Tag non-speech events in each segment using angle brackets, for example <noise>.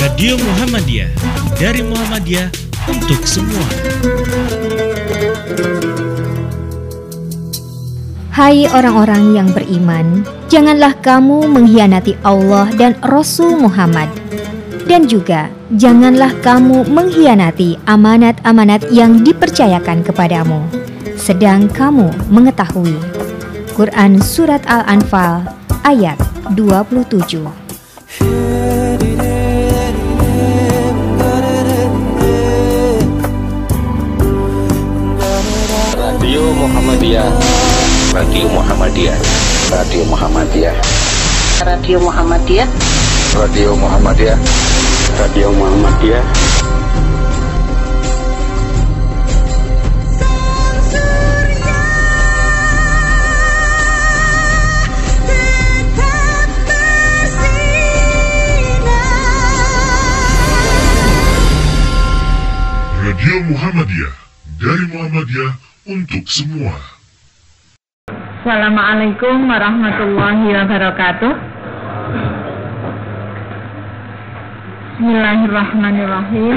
Radio Muhammadiyah dari Muhammadiyah untuk semua. Hai orang-orang yang beriman, janganlah kamu mengkhianati Allah dan Rasul Muhammad. Dan juga janganlah kamu mengkhianati amanat-amanat yang dipercayakan kepadamu, sedang kamu mengetahui. Quran Surat Al-Anfal ayat 27 Radio Muhammadiyah. Radio Muhammadiyah. Radio Muhammadiyah. Radio Muhammadiyah. Radio Muhammadiyah. Radio Muhammadiyah Muhammadiyah. Dari Muhammadiyah untuk semua. Assalamualaikum warahmatullahi wabarakatuh. Bismillahirrahmanirrahim.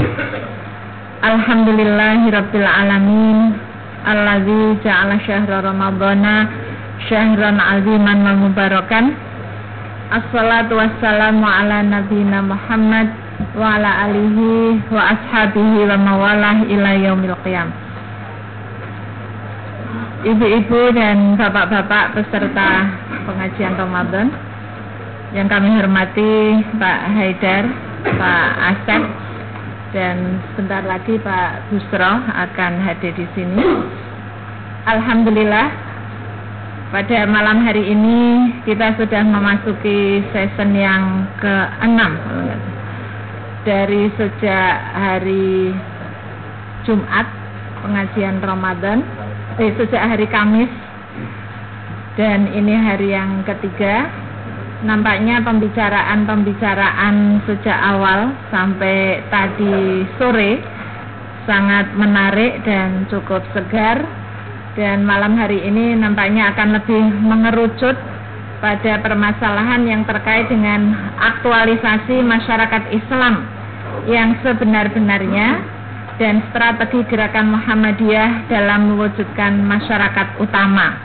Alhamdulillahirabbil alamin Alladzi ja'ala syahra ramadhana syahran aziman wa mubarakan Assalatu wassalamu ala nabiyina Muhammad wa ala alihi wa ashabihi wa mawalah ila yaumil qiyam Ibu-ibu dan bapak-bapak peserta pengajian Ramadan yang kami hormati Pak Haidar, Pak Asep dan sebentar lagi Pak Busro akan hadir di sini. Alhamdulillah pada malam hari ini kita sudah memasuki season yang ke-6 dari sejak hari Jumat pengajian Ramadan. Eh, sejak hari Kamis. Dan ini hari yang ketiga. Nampaknya pembicaraan-pembicaraan sejak awal sampai tadi sore sangat menarik dan cukup segar. Dan malam hari ini nampaknya akan lebih mengerucut pada permasalahan yang terkait dengan aktualisasi masyarakat Islam yang sebenar-benarnya dan strategi gerakan Muhammadiyah dalam mewujudkan masyarakat utama.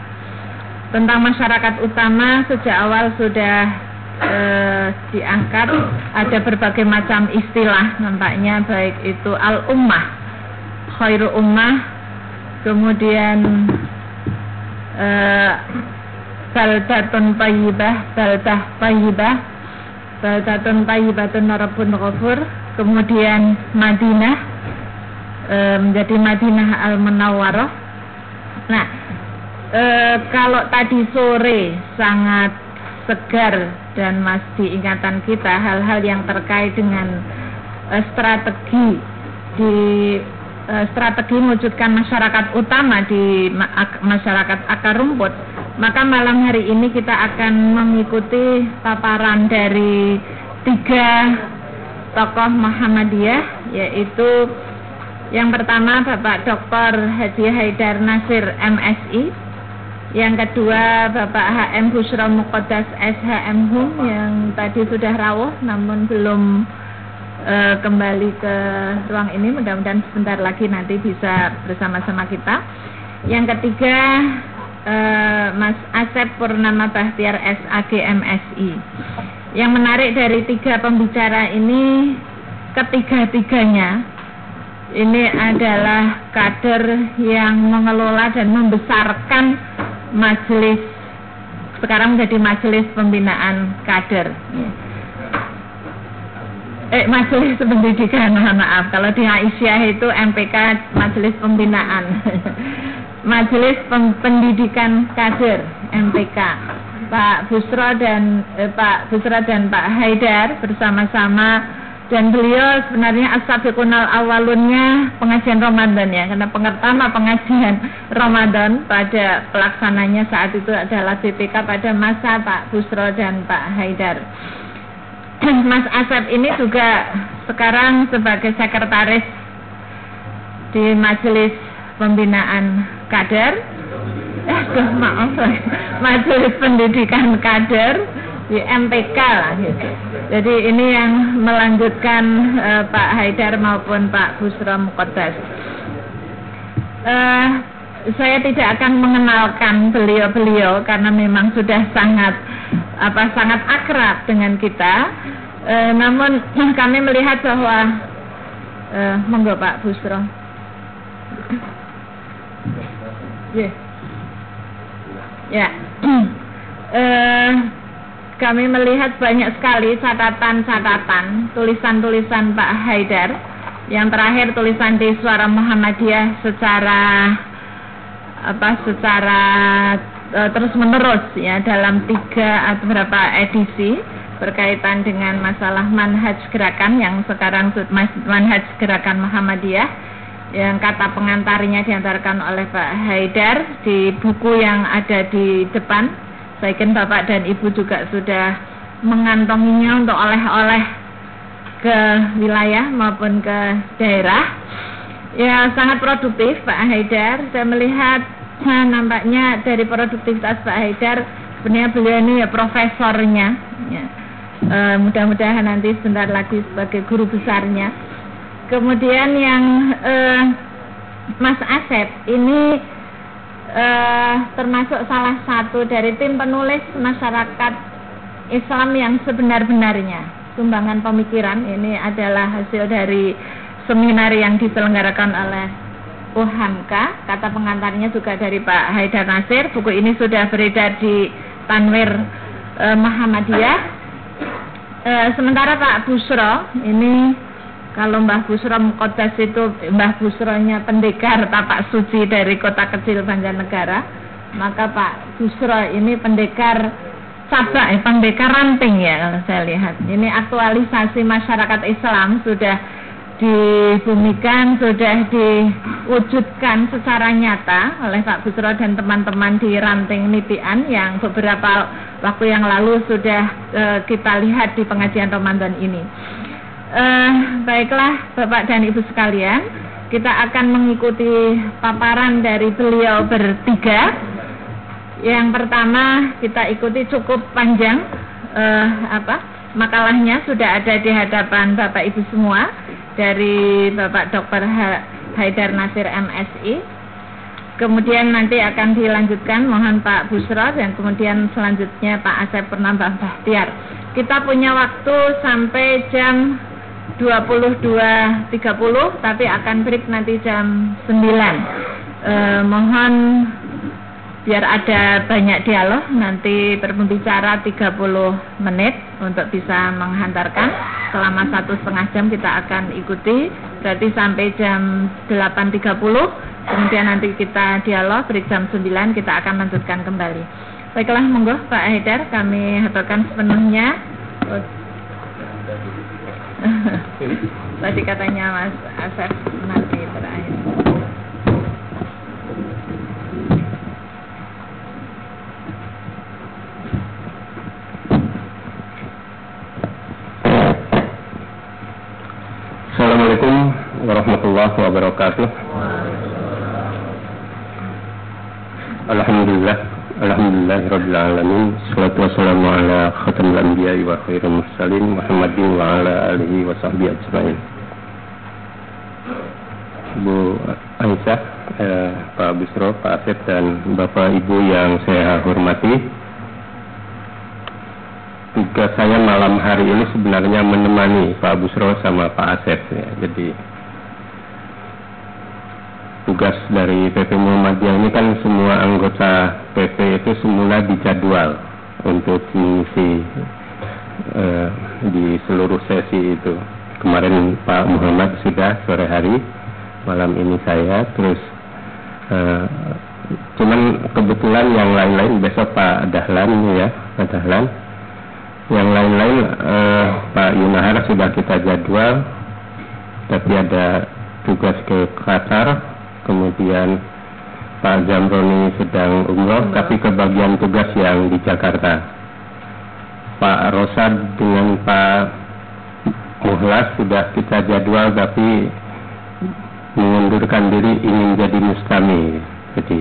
Tentang masyarakat utama sejak awal sudah eh, diangkat ada berbagai macam istilah nampaknya baik itu al-ummah, khairu ummah, kemudian eh, baldatun tayyibah, baldah tayyibah, baldatun tayyibatun rabbun ghafur, kemudian Madinah e, menjadi Madinah Al Munawwaroh. Nah, e, kalau tadi sore sangat segar dan masih ingatan kita hal-hal yang terkait dengan e, strategi di e, strategi mewujudkan masyarakat utama di ma masyarakat akar rumput, maka malam hari ini kita akan mengikuti paparan dari tiga tokoh Muhammadiyah yaitu yang pertama Bapak Dr. Haji Haidar Nasir MSI Yang kedua Bapak HM Busra Muqaddas SHM HUM Yang tadi sudah rawuh namun belum e, kembali ke ruang ini Mudah-mudahan sebentar lagi nanti bisa bersama-sama kita Yang ketiga e, Mas Asep Purnama Bahtiar SAG MSI Yang menarik dari tiga pembicara ini Ketiga-tiganya ini adalah kader yang mengelola dan membesarkan majelis sekarang menjadi majelis pembinaan kader. Eh, majelis pendidikan, <laughs> maaf. Kalau di Aisyah itu MPK majelis pembinaan. <laughs> majelis pendidikan kader MPK. Pak Busro dan eh, Pak Busro dan Pak Haidar bersama-sama. Dan beliau sebenarnya asabiqunal awalunnya pengajian Ramadan ya karena pertama pengajian Ramadan pada pelaksananya saat itu adalah BPK pada masa Pak Busro dan Pak Haidar. Mas Asep ini juga sekarang sebagai sekretaris di Majelis Pembinaan Kader eh maaf <laughs> Majelis Pendidikan Kader di MPK lah gitu. Jadi ini yang melanjutkan uh, Pak Haidar maupun Pak Busro Mukodas. Uh, saya tidak akan mengenalkan beliau-beliau karena memang sudah sangat apa sangat akrab dengan kita. Uh, namun <clears throat> kami melihat bahwa uh, monggo Pak Busro. Yeah. Ya. uh, <clears throat> kami melihat banyak sekali catatan-catatan, tulisan-tulisan Pak Haidar. Yang terakhir tulisan di Suara Muhammadiyah secara apa secara uh, terus menerus ya dalam tiga atau berapa edisi berkaitan dengan masalah manhaj gerakan yang sekarang manhaj gerakan Muhammadiyah yang kata pengantarnya diantarkan oleh Pak Haidar di buku yang ada di depan saya yakin Bapak dan Ibu juga sudah mengantonginya untuk oleh-oleh ke wilayah maupun ke daerah. Ya sangat produktif Pak Haidar. Saya melihat nah, nampaknya dari produktivitas Pak Haidar sebenarnya beliau ini ya profesornya. Ya. E, mudah-mudahan nanti sebentar lagi sebagai guru besarnya. Kemudian yang e, Mas Asep ini uh, termasuk salah satu dari tim penulis masyarakat Islam yang sebenar-benarnya. Sumbangan pemikiran ini adalah hasil dari seminar yang diselenggarakan oleh UHAMKA. Kata pengantarnya juga dari Pak Haidar Nasir. Buku ini sudah beredar di Tanwir uh, Muhammadiyah. Uh, sementara Pak Busro ini kalau Mbah Busro Mukodas itu Mbah Busronya pendekar tapak suci dari kota kecil Banjarnegara. Maka Pak Busro ini pendekar cabak eh, pendekar ranting ya kalau saya lihat. Ini aktualisasi masyarakat Islam sudah dibumikan sudah diwujudkan secara nyata oleh Pak Busro dan teman-teman di ranting nitian yang beberapa waktu yang lalu sudah uh, kita lihat di pengajian Ramadan ini Uh, baiklah Bapak dan Ibu sekalian, kita akan mengikuti paparan dari beliau bertiga. Yang pertama kita ikuti cukup panjang uh, apa makalahnya sudah ada di hadapan Bapak Ibu semua dari Bapak Dr. Haidar Nasir MSI. Kemudian nanti akan dilanjutkan mohon Pak Busro dan kemudian selanjutnya Pak Asep Purnambah Bahtiar. Kita punya waktu sampai jam 22.30 tapi akan break nanti jam 9 eh, mohon biar ada banyak dialog nanti berbicara 30 menit untuk bisa menghantarkan. Selama satu setengah jam kita akan ikuti berarti sampai jam 8.30 kemudian nanti kita dialog break jam 9 kita akan lanjutkan kembali. Baiklah monggo Pak Haidar kami haturkan sepenuhnya <laughs> Tadi katanya Mas Asep nanti terakhir. Assalamualaikum warahmatullahi wabarakatuh. Alhamdulillah Alhamdulillahirrabbilalamin Salatu wassalamu ala khatamul anbiya wa khairul mursalin Muhammadin wa ala alihi wa sahbihi ajma'in. Bu Aisyah, eh, Pak Bisro, Pak Asep dan Bapak Ibu yang saya hormati. Tugas saya malam hari ini sebenarnya menemani Pak Busro sama Pak Asep ya. Jadi tugas dari PP Muhammadiyah ini kan semua anggota PP itu semula dijadwal untuk mengisi uh, di seluruh sesi itu. Kemarin Pak Muhammad sudah sore hari, malam ini saya, terus uh, cuman kebetulan yang lain-lain besok Pak Dahlan ya, Pak Dahlan. Yang lain-lain uh, Pak Yunahar sudah kita jadwal, tapi ada tugas ke Qatar kemudian Pak Jamroni sedang umroh tapi kebagian tugas yang di Jakarta Pak Rosad dengan Pak Muhlas sudah kita jadwal tapi mengundurkan diri ingin jadi mustami jadi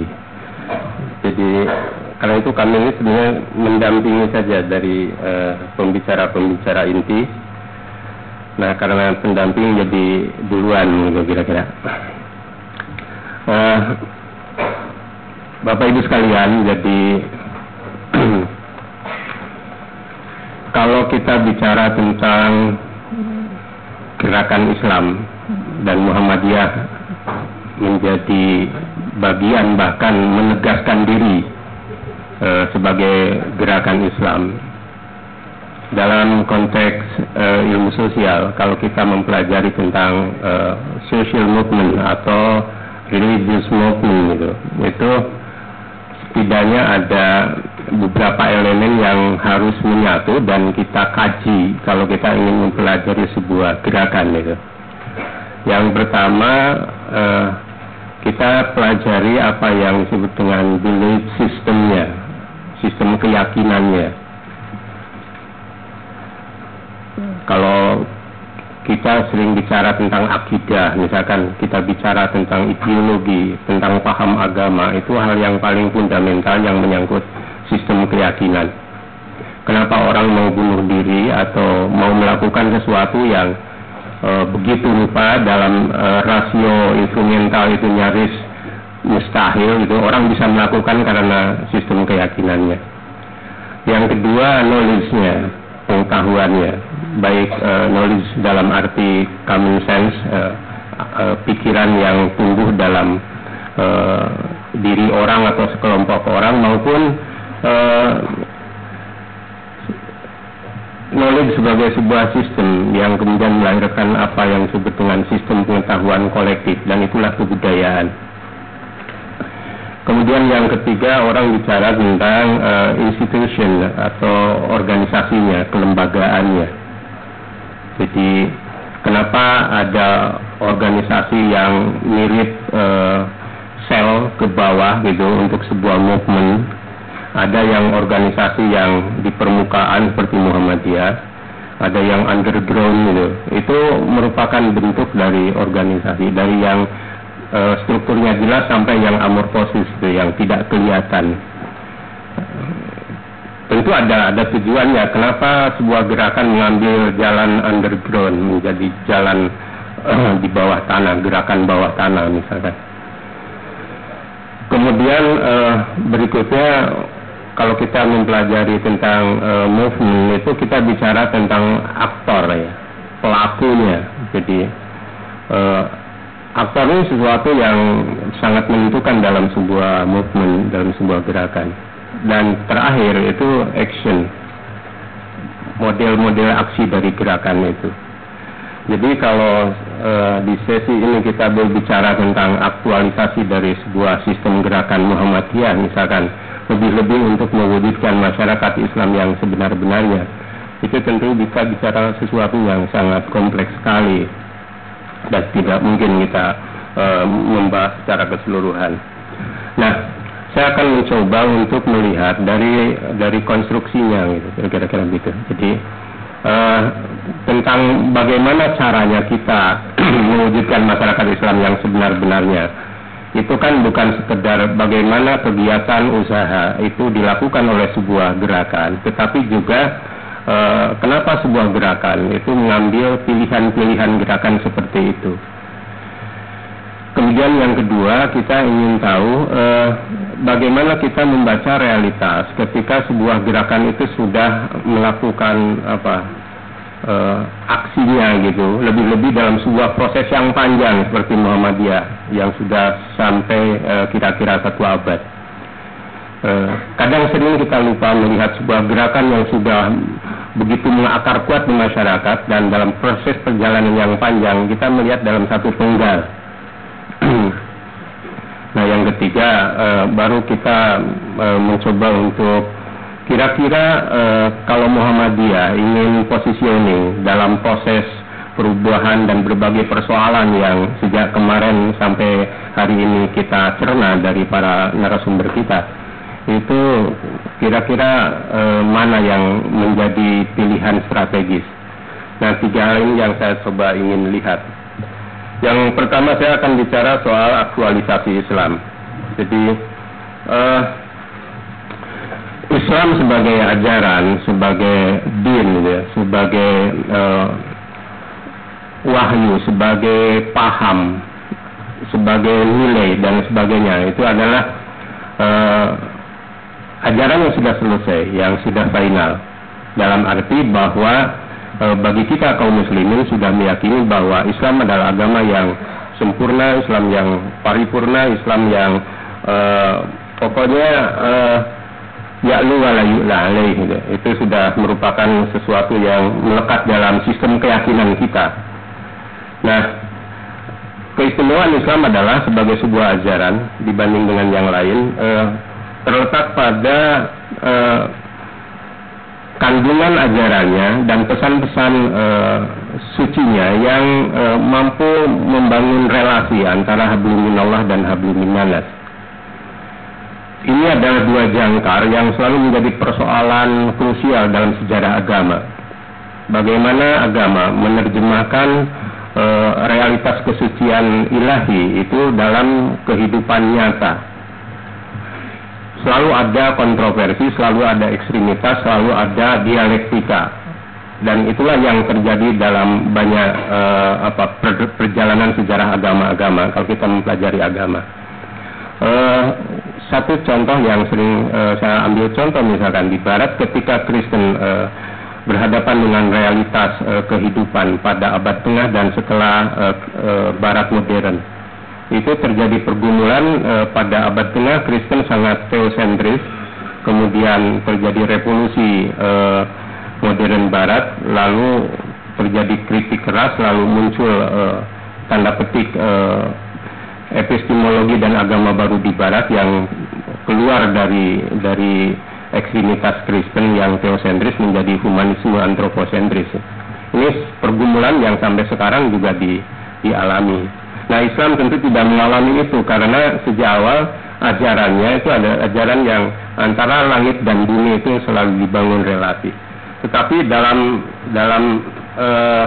Jadi karena itu kami ini sebenarnya mendampingi saja dari eh, pembicara-pembicara inti. Nah karena pendamping jadi duluan gitu kira-kira. Eh, Bapak Ibu sekalian, jadi <clears throat> kalau kita bicara tentang gerakan Islam dan Muhammadiyah menjadi bagian bahkan menegaskan diri uh, sebagai gerakan Islam. Dalam konteks uh, ilmu sosial kalau kita mempelajari tentang uh, social movement atau religious movement gitu itu setidaknya ada beberapa elemen yang harus menyatu dan kita kaji kalau kita ingin mempelajari sebuah gerakan itu. Yang pertama uh, kita pelajari apa yang disebut dengan belief sistemnya, sistem keyakinannya. Kalau kita sering bicara tentang akidah, misalkan kita bicara tentang ideologi, tentang paham agama, itu hal yang paling fundamental yang menyangkut sistem keyakinan. Kenapa orang mau bunuh diri atau mau melakukan sesuatu yang e, begitu rupa dalam e, rasio instrumental itu nyaris mustahil itu orang bisa melakukan karena sistem keyakinannya. Yang kedua knowledge-nya, pengetahuannya baik uh, knowledge dalam arti common sense uh, uh, pikiran yang tumbuh dalam uh, diri orang atau sekelompok orang maupun uh, knowledge sebagai sebuah sistem yang kemudian melahirkan apa yang disebut dengan sistem pengetahuan kolektif dan itulah kebudayaan. Kemudian yang ketiga orang bicara tentang uh, institution atau organisasinya, kelembagaannya. Jadi kenapa ada organisasi yang mirip uh, sel ke bawah gitu untuk sebuah movement? Ada yang organisasi yang di permukaan seperti Muhammadiyah, ada yang underground gitu. Itu merupakan bentuk dari organisasi dari yang uh, strukturnya jelas sampai yang amorfosis gitu, yang tidak kelihatan tentu ada ada tujuannya. Kenapa sebuah gerakan mengambil jalan underground menjadi jalan uh, di bawah tanah gerakan bawah tanah misalkan? Kemudian uh, berikutnya kalau kita mempelajari tentang uh, movement itu kita bicara tentang aktor ya pelakunya. Jadi uh, aktor ini sesuatu yang sangat menentukan dalam sebuah movement dalam sebuah gerakan dan terakhir itu action model-model aksi dari gerakan itu jadi kalau e, di sesi ini kita berbicara tentang aktualisasi dari sebuah sistem gerakan Muhammadiyah misalkan lebih-lebih untuk mewujudkan masyarakat Islam yang sebenar-benarnya itu tentu bisa bicara sesuatu yang sangat kompleks sekali dan tidak mungkin kita e, membahas secara keseluruhan. Nah, saya akan mencoba untuk melihat dari dari konstruksinya gitu kira-kira gitu. Jadi uh, tentang bagaimana caranya kita <clears throat> mewujudkan masyarakat Islam yang sebenar-benarnya itu kan bukan sekedar bagaimana kegiatan usaha itu dilakukan oleh sebuah gerakan tetapi juga uh, kenapa sebuah gerakan itu mengambil pilihan-pilihan gerakan seperti itu Kemudian yang kedua kita ingin tahu eh, bagaimana kita membaca realitas ketika sebuah gerakan itu sudah melakukan apa eh, aksinya gitu, lebih-lebih dalam sebuah proses yang panjang seperti Muhammadiyah yang sudah sampai eh, kira-kira satu abad. Eh, kadang sering kita lupa melihat sebuah gerakan yang sudah begitu mengakar kuat di masyarakat dan dalam proses perjalanan yang panjang kita melihat dalam satu penggal nah yang ketiga uh, baru kita uh, mencoba untuk kira-kira uh, kalau Muhammadiyah ingin positioning dalam proses perubahan dan berbagai persoalan yang sejak kemarin sampai hari ini kita cerna dari para narasumber kita itu kira-kira uh, mana yang menjadi pilihan strategis. Nah tiga hal ini yang saya coba ingin lihat yang pertama saya akan bicara soal aktualisasi Islam. Jadi uh, Islam sebagai ajaran, sebagai din, gitu ya, sebagai uh, wahyu, sebagai paham, sebagai nilai dan sebagainya itu adalah uh, ajaran yang sudah selesai, yang sudah final. Dalam arti bahwa bagi kita kaum muslimin sudah meyakini bahwa Islam adalah agama yang sempurna, Islam yang paripurna, Islam yang uh, pokoknya uh, ya'lu wala yu'la alaih gitu. Itu sudah merupakan sesuatu yang melekat dalam sistem keyakinan kita. Nah, keistimewaan Islam adalah sebagai sebuah ajaran dibanding dengan yang lain eh, terletak pada eh, kandungan ajarannya dan pesan-pesan eh, sucinya yang eh, mampu membangun relasi antara hablum minallah dan hablum minnas ini adalah dua jangkar yang selalu menjadi persoalan krusial dalam sejarah agama. Bagaimana agama menerjemahkan e, realitas kesucian ilahi itu dalam kehidupan nyata. Selalu ada kontroversi, selalu ada ekstremitas, selalu ada dialektika. Dan itulah yang terjadi dalam banyak e, apa perjalanan sejarah agama-agama kalau kita mempelajari agama. E, satu contoh yang sering uh, saya ambil contoh misalkan di Barat ketika Kristen uh, berhadapan dengan realitas uh, kehidupan pada abad tengah dan setelah uh, uh, Barat modern itu terjadi pergumulan uh, pada abad tengah Kristen sangat teosentris kemudian terjadi revolusi uh, modern Barat lalu terjadi kritik keras lalu muncul uh, tanda petik uh, epistemologi dan agama baru di Barat yang keluar dari dari ekstremitas Kristen yang teosentris menjadi humanisme antroposentris. Ini pergumulan yang sampai sekarang juga di, dialami. Nah Islam tentu tidak mengalami itu karena sejak awal ajarannya itu ada ajaran yang antara langit dan bumi itu selalu dibangun relasi. Tetapi dalam dalam uh,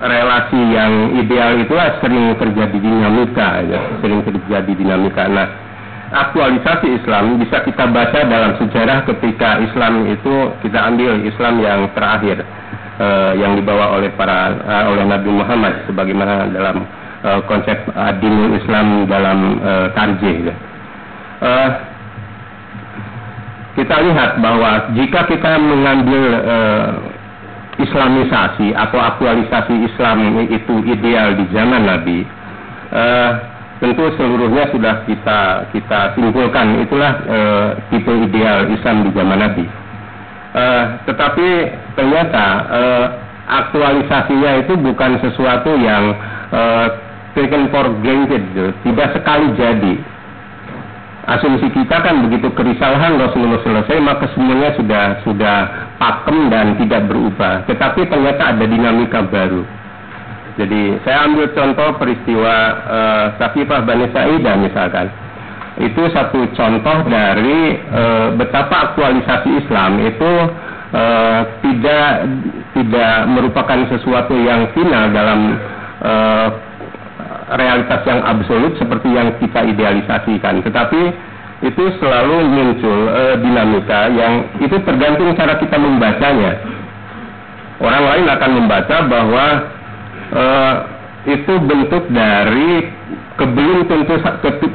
relasi yang ideal itu sering terjadi dinamika ya, sering terjadi dinamika. Nah, aktualisasi Islam bisa kita baca dalam sejarah ketika Islam itu kita ambil Islam yang terakhir uh, yang dibawa oleh para uh, oleh Nabi Muhammad sebagaimana dalam uh, konsep adinul Islam dalam uh, tarjih. Uh, kita lihat bahwa jika kita mengambil uh, islamisasi atau aktualisasi Islam itu ideal di zaman Nabi, uh, tentu seluruhnya sudah kita kita simpulkan itulah uh, tipe ideal Islam di zaman Nabi. Uh, tetapi ternyata uh, aktualisasinya itu bukan sesuatu yang uh, taken for granted, tidak sekali jadi asumsi kita kan begitu kerisauan Rasulullah selesai maka semuanya sudah sudah pakem dan tidak berubah. Tetapi ternyata ada dinamika baru. Jadi saya ambil contoh peristiwa uh, Safifah Bani Sa'idah misalkan. Itu satu contoh dari uh, betapa aktualisasi Islam itu uh, tidak tidak merupakan sesuatu yang final dalam uh, realitas yang absolut seperti yang kita idealisasikan, tetapi itu selalu muncul e, dinamika yang itu tergantung cara kita membacanya. Orang lain akan membaca bahwa e, itu bentuk dari kebelum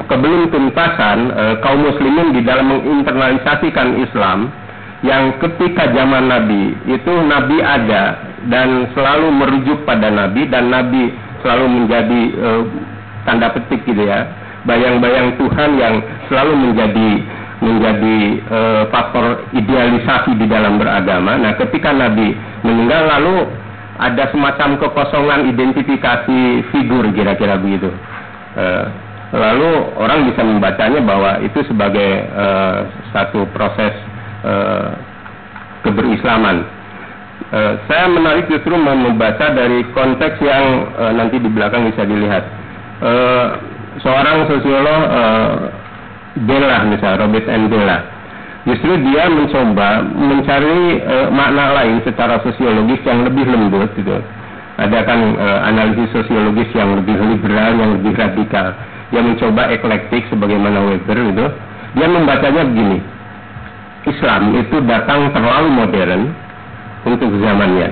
kebelum tuntasan e, kaum muslimin di dalam menginternalisasikan Islam yang ketika zaman Nabi itu Nabi ada dan selalu merujuk pada Nabi dan Nabi selalu menjadi uh, tanda petik gitu ya bayang-bayang Tuhan yang selalu menjadi menjadi uh, faktor idealisasi di dalam beragama. Nah, ketika Nabi meninggal lalu ada semacam kekosongan identifikasi figur kira-kira begitu. Uh, lalu orang bisa membacanya bahwa itu sebagai uh, satu proses uh, keberislaman Uh, saya menarik justru membaca dari konteks yang uh, nanti di belakang bisa dilihat. Uh, seorang sosiolog uh, Bella misalnya Robert N. Bella, justru dia mencoba mencari uh, makna lain secara sosiologis yang lebih lembut gitu. Ada kan uh, analisis sosiologis yang lebih liberal, yang lebih radikal. Dia mencoba eklektik sebagaimana Weber gitu. Dia membacanya begini Islam itu datang terlalu modern untuk zamannya.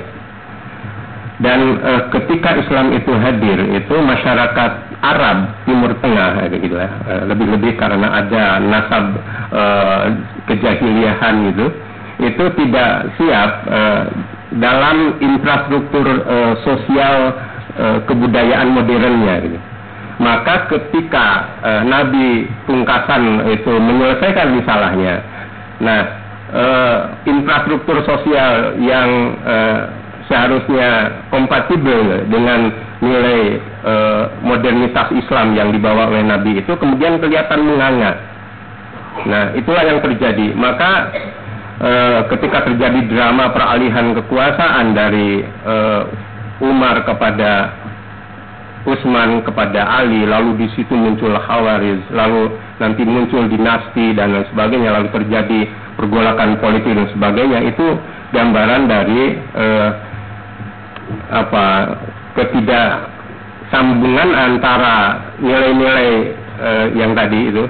Dan e, ketika Islam itu hadir, itu masyarakat Arab Timur Tengah, gitu lah, e, lebih-lebih karena ada nasab e, kejahiliahan gitu, itu tidak siap e, dalam infrastruktur e, sosial e, kebudayaan modernnya. Gitu. Maka ketika e, Nabi pungkasan itu menyelesaikan risalahnya, nah e, infrastruktur sosial yang e, seharusnya kompatibel dengan nilai e, modernitas Islam yang dibawa oleh Nabi itu kemudian kelihatan menganga. Nah, itulah yang terjadi. Maka e, ketika terjadi drama peralihan kekuasaan dari e, Umar kepada Utsman kepada Ali, lalu di situ muncul Khawarij, lalu nanti muncul dinasti dan lain sebagainya, lalu terjadi pergolakan politik dan sebagainya, itu gambaran dari eh, apa ketidaksambungan antara nilai-nilai eh, yang tadi itu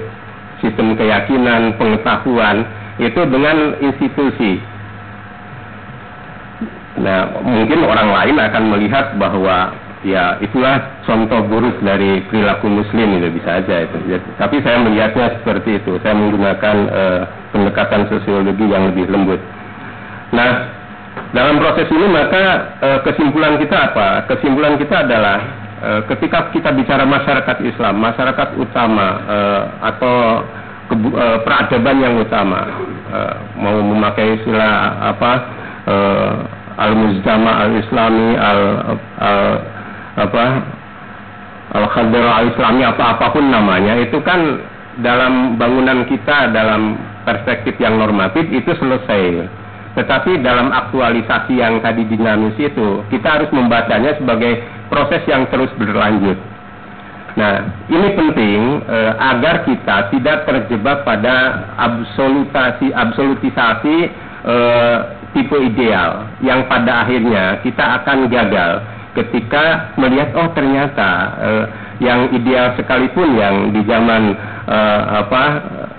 sistem keyakinan, pengetahuan itu dengan institusi. Nah, mungkin orang lain akan melihat bahwa ya itulah contoh buruk dari perilaku muslim itu bisa aja itu. Tapi saya melihatnya seperti itu. Saya menggunakan uh, pendekatan sosiologi yang lebih lembut. Nah, dalam proses ini maka uh, kesimpulan kita apa? Kesimpulan kita adalah uh, ketika kita bicara masyarakat Islam, masyarakat utama atau peradaban yang utama, mau memakai istilah apa? Al-mujtama al-islami al, al apa al al islami apa apa pun namanya itu kan dalam bangunan kita dalam perspektif yang normatif itu selesai. Tetapi dalam aktualisasi yang tadi dinamis itu kita harus membacanya sebagai proses yang terus berlanjut. Nah, ini penting eh, agar kita tidak terjebak pada absolutasi absolutisasi eh, tipe ideal yang pada akhirnya kita akan gagal ketika melihat oh ternyata uh, yang ideal sekalipun yang di zaman uh, apa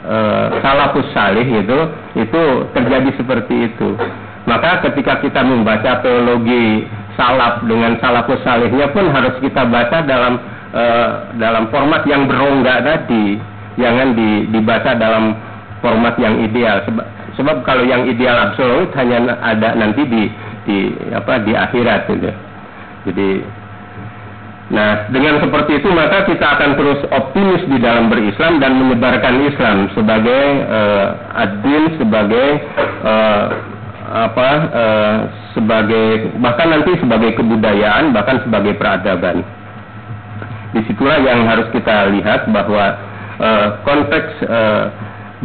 uh, salafus salih itu itu terjadi seperti itu. Maka ketika kita membaca teologi salaf dengan salafus salihnya pun harus kita baca dalam uh, dalam format yang berongga tadi. Jangan di, dibaca dalam format yang ideal. Sebab, sebab kalau yang ideal absolut hanya ada nanti di di apa di akhirat gitu. Jadi Nah, dengan seperti itu maka kita akan terus optimis di dalam berislam dan menyebarkan Islam sebagai uh, adil, sebagai uh, apa, uh, sebagai bahkan nanti sebagai kebudayaan, bahkan sebagai peradaban. Di situlah yang harus kita lihat bahwa uh, konteks uh,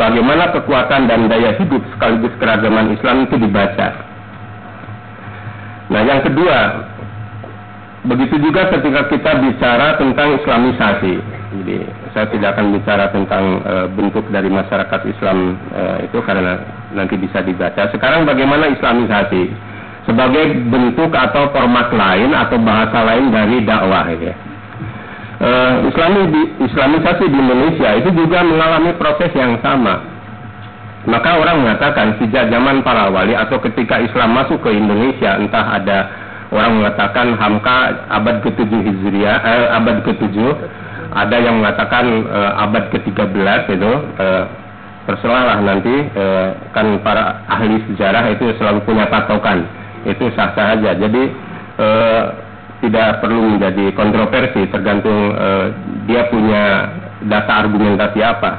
bagaimana kekuatan dan daya hidup sekaligus keragaman Islam itu dibaca. Nah, yang kedua, Begitu juga ketika kita bicara tentang Islamisasi. Jadi saya tidak akan bicara tentang e, bentuk dari masyarakat Islam e, itu karena nanti bisa dibaca. Sekarang bagaimana Islamisasi sebagai bentuk atau format lain atau bahasa lain dari dakwah ya. E, Islami di, Islamisasi di Indonesia itu juga mengalami proses yang sama. Maka orang mengatakan sejak zaman para wali atau ketika Islam masuk ke Indonesia entah ada orang mengatakan Hamka abad ke-7 Hijriah, eh, abad ke-7, ada yang mengatakan eh, abad ke-13 itu, eh, terserah lah nanti, eh, kan para ahli sejarah itu selalu punya patokan, itu sah-sah aja. Jadi eh, tidak perlu menjadi kontroversi, tergantung eh, dia punya data argumentasi apa.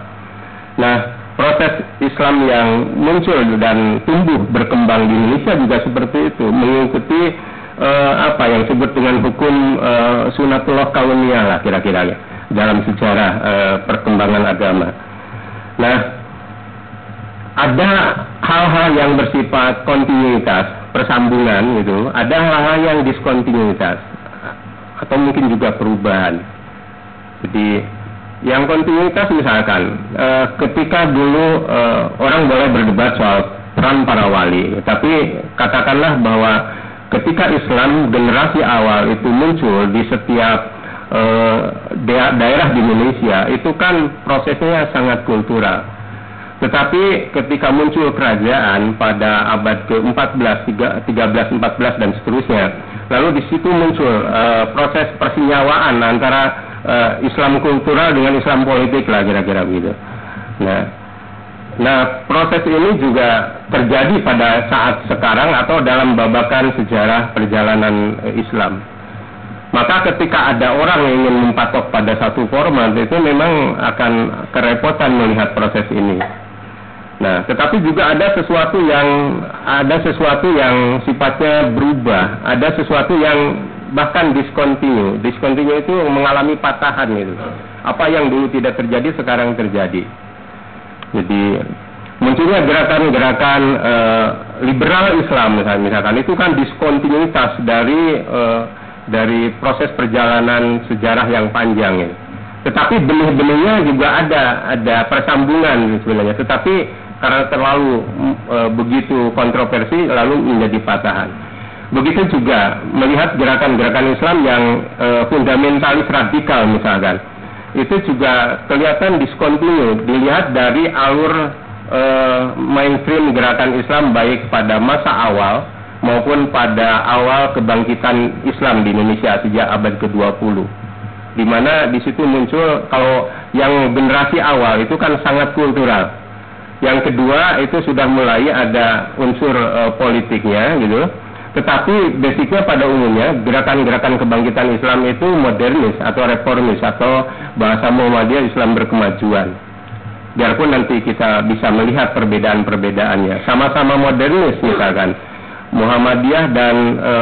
Nah, proses Islam yang muncul dan tumbuh berkembang di Indonesia juga seperti itu, mengikuti uh, apa yang disebut dengan hukum uh, sunatullah kauniyah lah kira-kira ya dalam sejarah uh, perkembangan agama. Nah, ada hal-hal yang bersifat kontinuitas, persambungan gitu, ada hal-hal yang diskontinuitas atau mungkin juga perubahan. Jadi yang kontinuitas misalkan uh, ketika dulu uh, orang boleh berdebat soal peran para wali, tapi katakanlah bahwa ketika Islam generasi awal itu muncul di setiap uh, daerah di Indonesia itu kan prosesnya sangat kultural Tetapi ketika muncul kerajaan pada abad ke-14, 13, 14 dan seterusnya, lalu di situ muncul uh, proses persenyawaan antara uh, Islam kultural dengan Islam politik lah kira-kira begitu. Nah, nah proses ini juga terjadi pada saat sekarang atau dalam babakan sejarah perjalanan uh, Islam. Maka ketika ada orang yang ingin mempatok pada satu format itu memang akan kerepotan melihat proses ini. Nah, tetapi juga ada sesuatu yang ada sesuatu yang sifatnya berubah, ada sesuatu yang bahkan discontinue. Discontinue itu mengalami patahan itu. Apa yang dulu tidak terjadi sekarang terjadi. Jadi munculnya gerakan-gerakan uh, liberal Islam misalkan, misalkan itu kan diskontinuitas dari uh, dari proses perjalanan sejarah yang panjang ini. Tetapi benih-benihnya juga ada ada persambungan sebenarnya. Tetapi karena terlalu e, begitu kontroversi lalu menjadi patahan. Begitu juga melihat gerakan-gerakan Islam yang e, fundamentalis radikal misalkan, itu juga kelihatan diskontinu dilihat dari alur e, mainstream gerakan Islam baik pada masa awal maupun pada awal kebangkitan Islam di Indonesia sejak abad ke-20 di mana di situ muncul kalau yang generasi awal itu kan sangat kultural. Yang kedua itu sudah mulai ada unsur uh, politiknya gitu. Tetapi basicnya pada umumnya gerakan-gerakan kebangkitan Islam itu modernis atau reformis atau bahasa Muhammadiyah Islam berkemajuan. Biarpun nanti kita bisa melihat perbedaan-perbedaannya. Sama-sama modernis misalkan. Muhammadiyah dan e,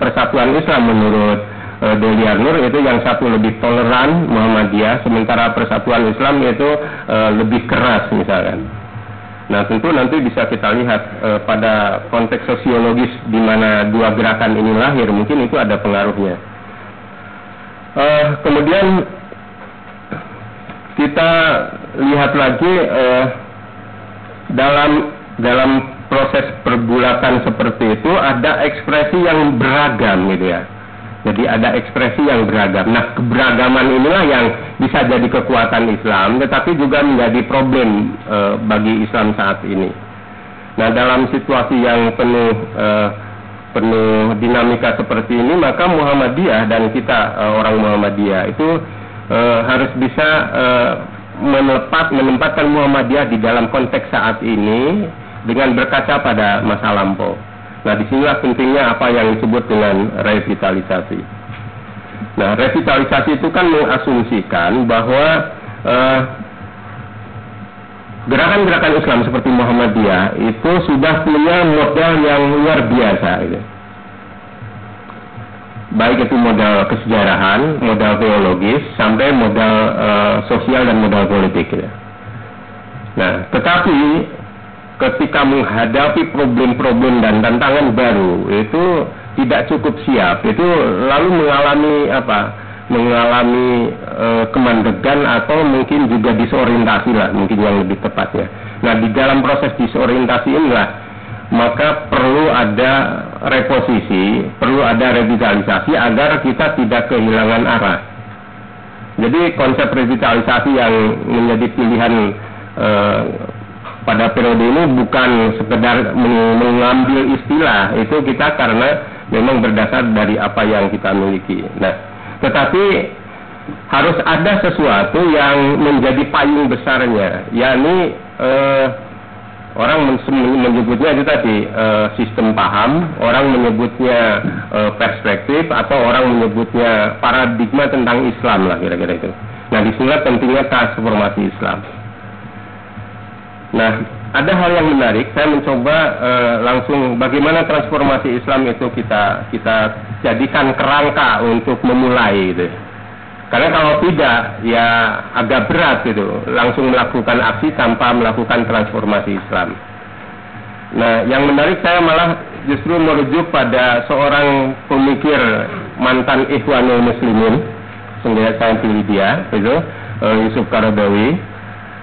Persatuan Islam menurut e, Deliar Nur itu yang satu lebih toleran Muhammadiyah, sementara Persatuan Islam itu e, lebih keras misalkan. Nah, tentu nanti bisa kita lihat e, pada konteks sosiologis di mana dua gerakan ini lahir, mungkin itu ada pengaruhnya. E, kemudian kita lihat lagi e, dalam dalam proses pergulatan seperti itu ada ekspresi yang beragam gitu ya. Jadi ada ekspresi yang beragam. Nah, keberagaman inilah yang bisa jadi kekuatan Islam, tetapi juga menjadi problem e, bagi Islam saat ini. Nah, dalam situasi yang penuh e, penuh dinamika seperti ini, maka Muhammadiyah dan kita e, orang Muhammadiyah itu e, harus bisa e, menepat menempatkan Muhammadiyah di dalam konteks saat ini dengan berkaca pada masa lampau. Nah, di sinilah pentingnya apa yang disebut dengan revitalisasi. Nah, revitalisasi itu kan mengasumsikan bahwa eh, gerakan-gerakan Islam seperti Muhammadiyah itu sudah punya modal yang luar biasa. Gitu. Baik itu modal kesejarahan, modal teologis, sampai modal uh, sosial dan modal politik. Gitu. Nah, tetapi ketika menghadapi problem-problem dan tantangan baru itu tidak cukup siap. Itu lalu mengalami apa? Mengalami e, kemandegan atau mungkin juga disorientasi lah mungkin yang lebih tepatnya. Nah di dalam proses disorientasi inilah maka perlu ada reposisi perlu ada revitalisasi agar kita tidak kehilangan arah. Jadi konsep revitalisasi yang menjadi pilihan e, pada periode ini bukan sekedar mengambil istilah itu kita karena memang berdasar dari apa yang kita miliki. Nah, tetapi harus ada sesuatu yang menjadi payung besarnya, yakni eh, orang menyebutnya itu tadi eh, sistem paham, orang menyebutnya eh, perspektif atau orang menyebutnya paradigma tentang Islam lah kira-kira itu. Nah, di sinilah pentingnya transformasi Islam. Nah, ada hal yang menarik. Saya mencoba uh, langsung bagaimana transformasi Islam itu kita kita jadikan kerangka untuk memulai itu. Karena kalau tidak, ya agak berat gitu, langsung melakukan aksi tanpa melakukan transformasi Islam. Nah, yang menarik saya malah justru merujuk pada seorang pemikir mantan Ikhwanul Muslimin, sehingga saya pilih dia, itu uh, Yusuf Karadawi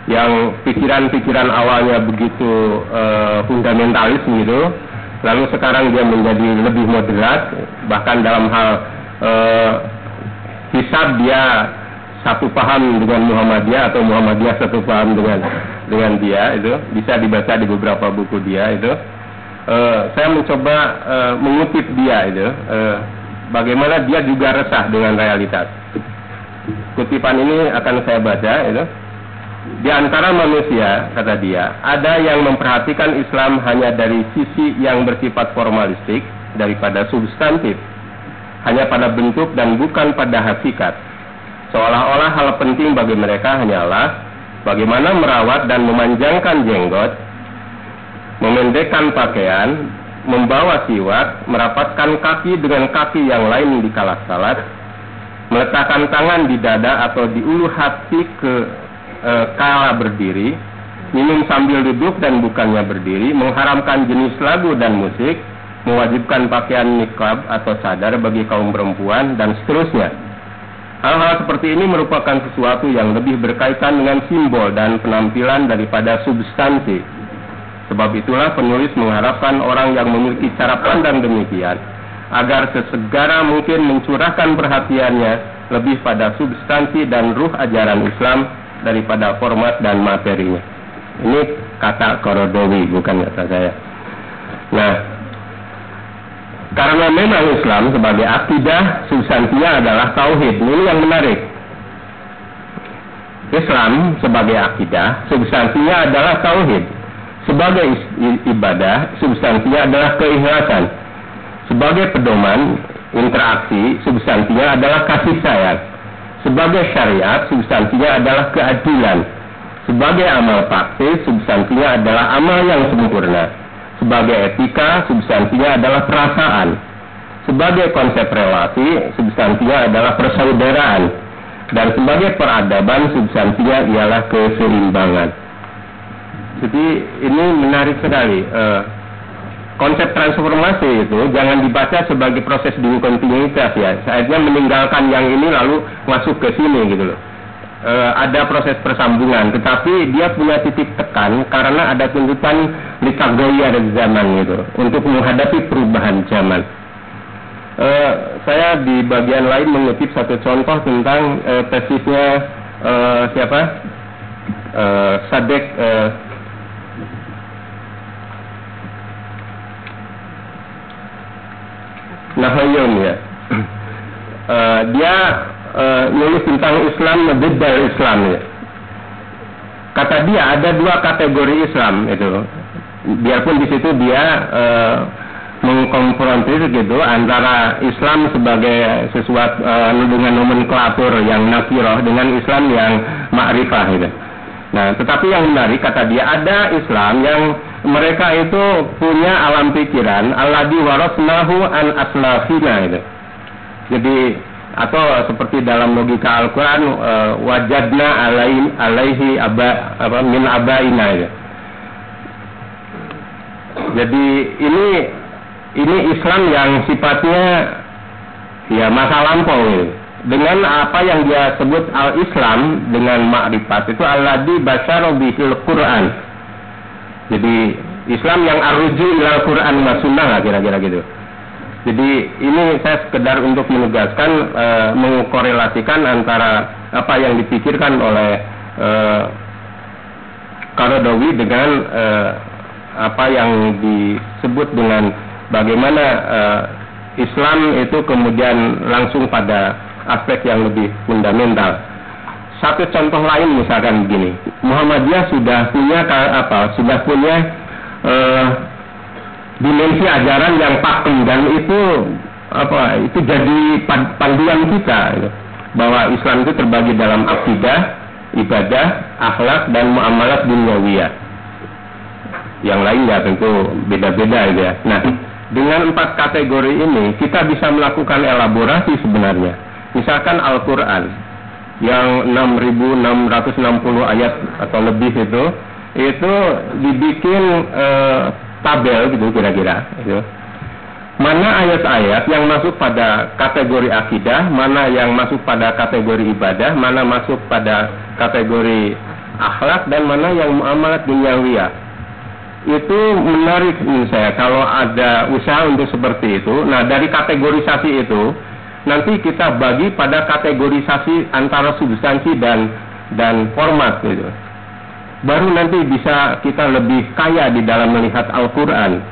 yang pikiran-pikiran awalnya begitu uh, fundamentalis gitu, lalu sekarang dia menjadi lebih moderat, bahkan dalam hal uh, hisab dia satu paham dengan Muhammadiyah atau Muhammadiyah satu paham dengan dengan dia itu bisa dibaca di beberapa buku dia itu. Uh, saya mencoba uh, mengutip dia itu. Uh, bagaimana dia juga resah dengan realitas. Kutipan ini akan saya baca itu di antara manusia kata dia ada yang memperhatikan Islam hanya dari sisi yang bersifat formalistik daripada substantif hanya pada bentuk dan bukan pada hakikat. Seolah-olah hal penting bagi mereka hanyalah bagaimana merawat dan memanjangkan jenggot, memendekkan pakaian, membawa siwak, merapatkan kaki dengan kaki yang lain di kala salat, meletakkan tangan di dada atau di ulu hati ke e, kala berdiri, minum sambil duduk dan bukannya berdiri, mengharamkan jenis lagu dan musik, mewajibkan pakaian niqab atau sadar bagi kaum perempuan dan seterusnya. Hal-hal seperti ini merupakan sesuatu yang lebih berkaitan dengan simbol dan penampilan daripada substansi. Sebab itulah penulis mengharapkan orang yang memiliki cara pandang demikian agar sesegara mungkin mencurahkan perhatiannya lebih pada substansi dan ruh ajaran Islam daripada format dan materinya. Ini kata Korodowi, bukan kata saya. Nah, karena memang Islam sebagai akidah substansinya adalah tauhid. Ini yang menarik. Islam sebagai akidah substansinya adalah tauhid. Sebagai ibadah substansinya adalah keikhlasan. Sebagai pedoman interaksi substansinya adalah kasih sayang. Sebagai syariat substansinya adalah keadilan. Sebagai amal praktis substansinya adalah amal yang sempurna sebagai etika, substansinya adalah perasaan. Sebagai konsep relasi, substansinya adalah persaudaraan. Dan sebagai peradaban, substansinya ialah keseimbangan. Jadi ini menarik sekali. Uh, konsep transformasi itu jangan dibaca sebagai proses diskontinuitas ya. Saatnya meninggalkan yang ini lalu masuk ke sini gitu loh e, ada proses persambungan, tetapi dia punya titik tekan karena ada tuntutan likagoya dari zaman gitu untuk menghadapi perubahan zaman. E, saya di bagian lain mengutip satu contoh tentang e, tesisnya e, siapa e, Sadek e, Nahayun ya. E, <clears throat> dia uh, nulis tentang Islam beda Islam ya. Kata dia ada dua kategori Islam itu. Biarpun di situ dia uh, mengkonfrontir gitu antara Islam sebagai sesuatu uh, dengan nomenklatur yang nakiroh dengan Islam yang makrifah gitu. Nah, tetapi yang menarik kata dia ada Islam yang mereka itu punya alam pikiran Allah warasnahu an aslafina itu. Jadi atau seperti dalam logika Al-Quran uh, wajadna alaihi, alaihi aba, apa, min abaina ya. Jadi ini ini Islam yang sifatnya ya masa lampau ya. Dengan apa yang dia sebut al-Islam dengan makrifat itu alladhi basyara bihil Quran. Jadi Islam yang arruju ilal Quran wa sunnah kira-kira gitu. Jadi ini saya sekedar untuk menegaskan e, mengkorelasikan antara apa yang dipikirkan oleh e, Karodawi dengan e, apa yang disebut dengan bagaimana e, Islam itu kemudian langsung pada aspek yang lebih fundamental. Satu contoh lain misalkan begini, Muhammadiyah sudah punya apa? Sudah punya e, dimensi ajaran yang pakem dan itu apa itu jadi panduan kita gitu. bahwa Islam itu terbagi dalam akidah, ibadah, akhlak dan muamalat duniawiyah. Yang lainnya tentu beda-beda gitu ya. Nah, dengan empat kategori ini kita bisa melakukan elaborasi sebenarnya. Misalkan Al-Qur'an yang 6660 ayat atau lebih itu itu dibikin eh, tabel gitu kira-kira gitu. Mana ayat-ayat yang masuk pada kategori akidah, mana yang masuk pada kategori ibadah, mana masuk pada kategori akhlak dan mana yang muamalat duniawiyah. Itu menarik menurut saya kalau ada usaha untuk seperti itu. Nah, dari kategorisasi itu nanti kita bagi pada kategorisasi antara substansi dan dan format gitu. baru nanti bisa kita lebih kaya di dalam melihat Al-Quran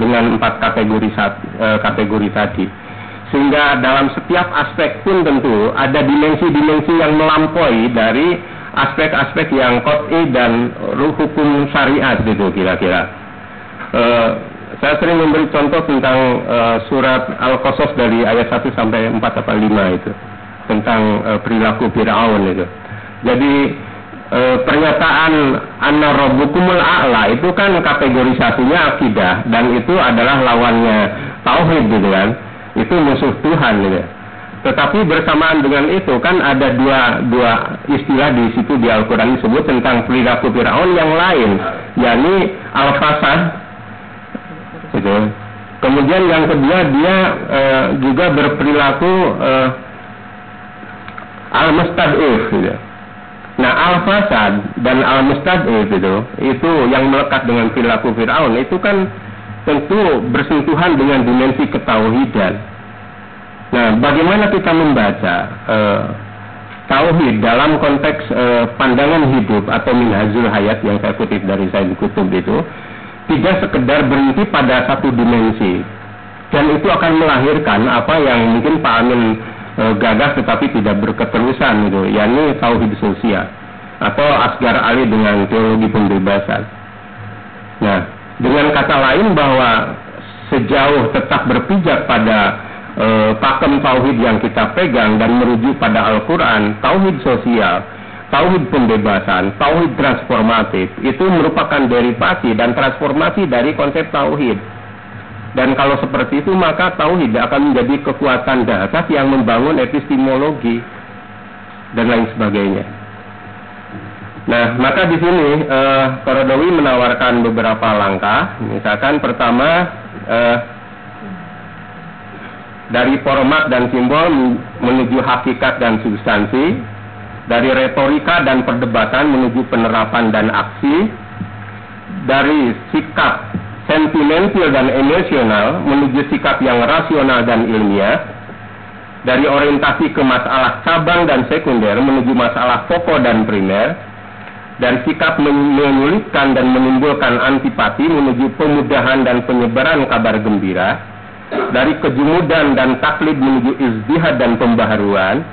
dengan empat kategori uh, kategori tadi. Sehingga dalam setiap aspek pun tentu ada dimensi-dimensi yang melampaui dari aspek-aspek yang kot'i dan hukum syariat gitu kira-kira. Uh, saya sering memberi contoh tentang uh, surat Al-Qasas dari ayat 1 sampai 4 atau 5 itu tentang uh, perilaku Firaun itu. Jadi e, pernyataan anna rabbukumul a'la itu kan kategorisasinya akidah dan itu adalah lawannya tauhid gitu kan. Itu musuh Tuhan gitu. Tetapi bersamaan dengan itu kan ada dua dua istilah di situ di Al-Qur'an disebut tentang perilaku Firaun yang lain, yakni al-fasad. Gitu. Kemudian yang kedua dia e, juga berperilaku e, al-mustad'if gitu. Nah, al-fasad dan al-mustad'if itu itu yang melekat dengan perilaku Firaun itu kan tentu bersentuhan dengan dimensi ketauhidan. Nah, bagaimana kita membaca uh, tauhid dalam konteks uh, pandangan hidup atau minhajul hayat yang saya kutip dari Said Kutub itu tidak sekedar berhenti pada satu dimensi dan itu akan melahirkan apa yang mungkin Pak Amin uh, gagas tetapi tidak berketerusan itu yakni tauhid sosial atau Asgar Ali dengan teologi pembebasan. Nah, dengan kata lain bahwa sejauh tetap berpijak pada e, pakem tauhid yang kita pegang dan merujuk pada Al-Quran, tauhid sosial, tauhid pembebasan, tauhid transformatif itu merupakan derivasi dan transformasi dari konsep tauhid. Dan kalau seperti itu maka tauhid akan menjadi kekuatan dasar yang membangun epistemologi dan lain sebagainya. Nah, maka di sini eh, Korodowi menawarkan beberapa langkah. Misalkan pertama eh, dari format dan simbol menuju hakikat dan substansi, dari retorika dan perdebatan menuju penerapan dan aksi, dari sikap sentimental dan emosional menuju sikap yang rasional dan ilmiah, dari orientasi ke masalah cabang dan sekunder menuju masalah pokok dan primer, dan sikap menyulitkan dan menimbulkan antipati menuju pemudahan dan penyebaran kabar gembira, dari kejumudan dan taklid menuju izdihad dan pembaharuan,